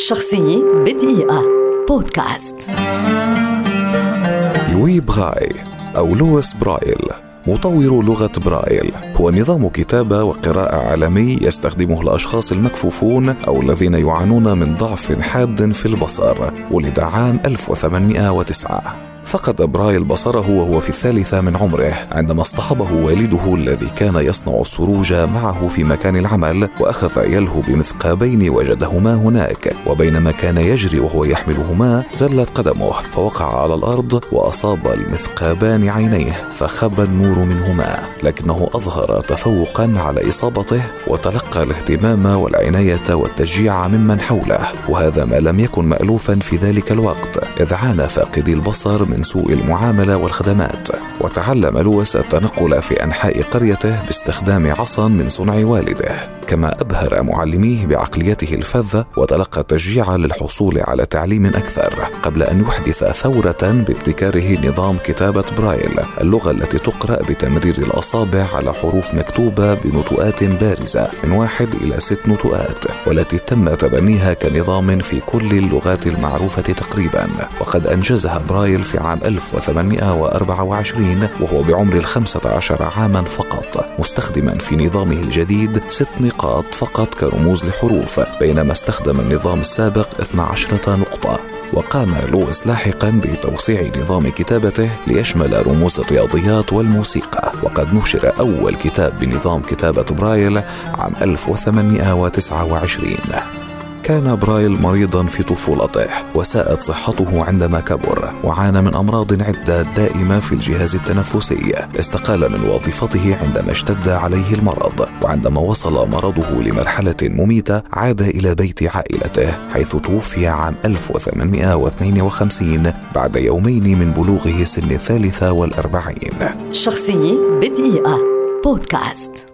شخصية بدقيقة. بودكاست. لوي براي أو لويس برايل مطور لغة برايل. هو نظام كتابة وقراءة عالمي يستخدمه الأشخاص المكفوفون أو الذين يعانون من ضعف حاد في البصر ولد عام 1809 فقد برايل بصره وهو في الثالثة من عمره عندما اصطحبه والده الذي كان يصنع السروج معه في مكان العمل وأخذ يلهو بمثقابين وجدهما هناك وبينما كان يجري وهو يحملهما زلت قدمه فوقع على الأرض وأصاب المثقابان عينيه فخب النور منهما لكنه أظهر تفوقا على إصابته وتلقى الاهتمام والعناية والتشجيع ممن حوله وهذا ما لم يكن مألوفا في ذلك الوقت إذ عانى فاقدي البصر من سوء المعاملة والخدمات وتعلم لويس التنقل في أنحاء قريته باستخدام عصا من صنع والده. كما أبهر معلميه بعقليته الفذة وتلقى تشجيعا للحصول على تعليم أكثر قبل أن يحدث ثورة بابتكاره نظام كتابة برايل اللغة التي تقرأ بتمرير الأصابع على حروف مكتوبة بنطوءات بارزة من واحد إلى ست نطوءات والتي تم تبنيها كنظام في كل اللغات المعروفة تقريبا. وقد أنجزها برايل في عام 1824 وهو بعمر الخمسة عشر عاما فقط مستخدما في نظامه الجديد ست نقاط نقاط فقط كرموز لحروف بينما استخدم النظام السابق 12 نقطة. وقام لويس لاحقا بتوسيع نظام كتابته ليشمل رموز الرياضيات والموسيقى. وقد نشر أول كتاب بنظام كتابة برايل عام 1829 كان برايل مريضا في طفولته وساءت صحته عندما كبر وعانى من أمراض عدة دائمة في الجهاز التنفسي. استقال من وظيفته عندما اشتد عليه المرض وعندما وصل مرضه لمرحلة مميتة عاد إلى بيت عائلته حيث توفي عام 1852 بعد يومين من بلوغه سن الثالثة والأربعين. شخصية بدقيقة. بودكاست.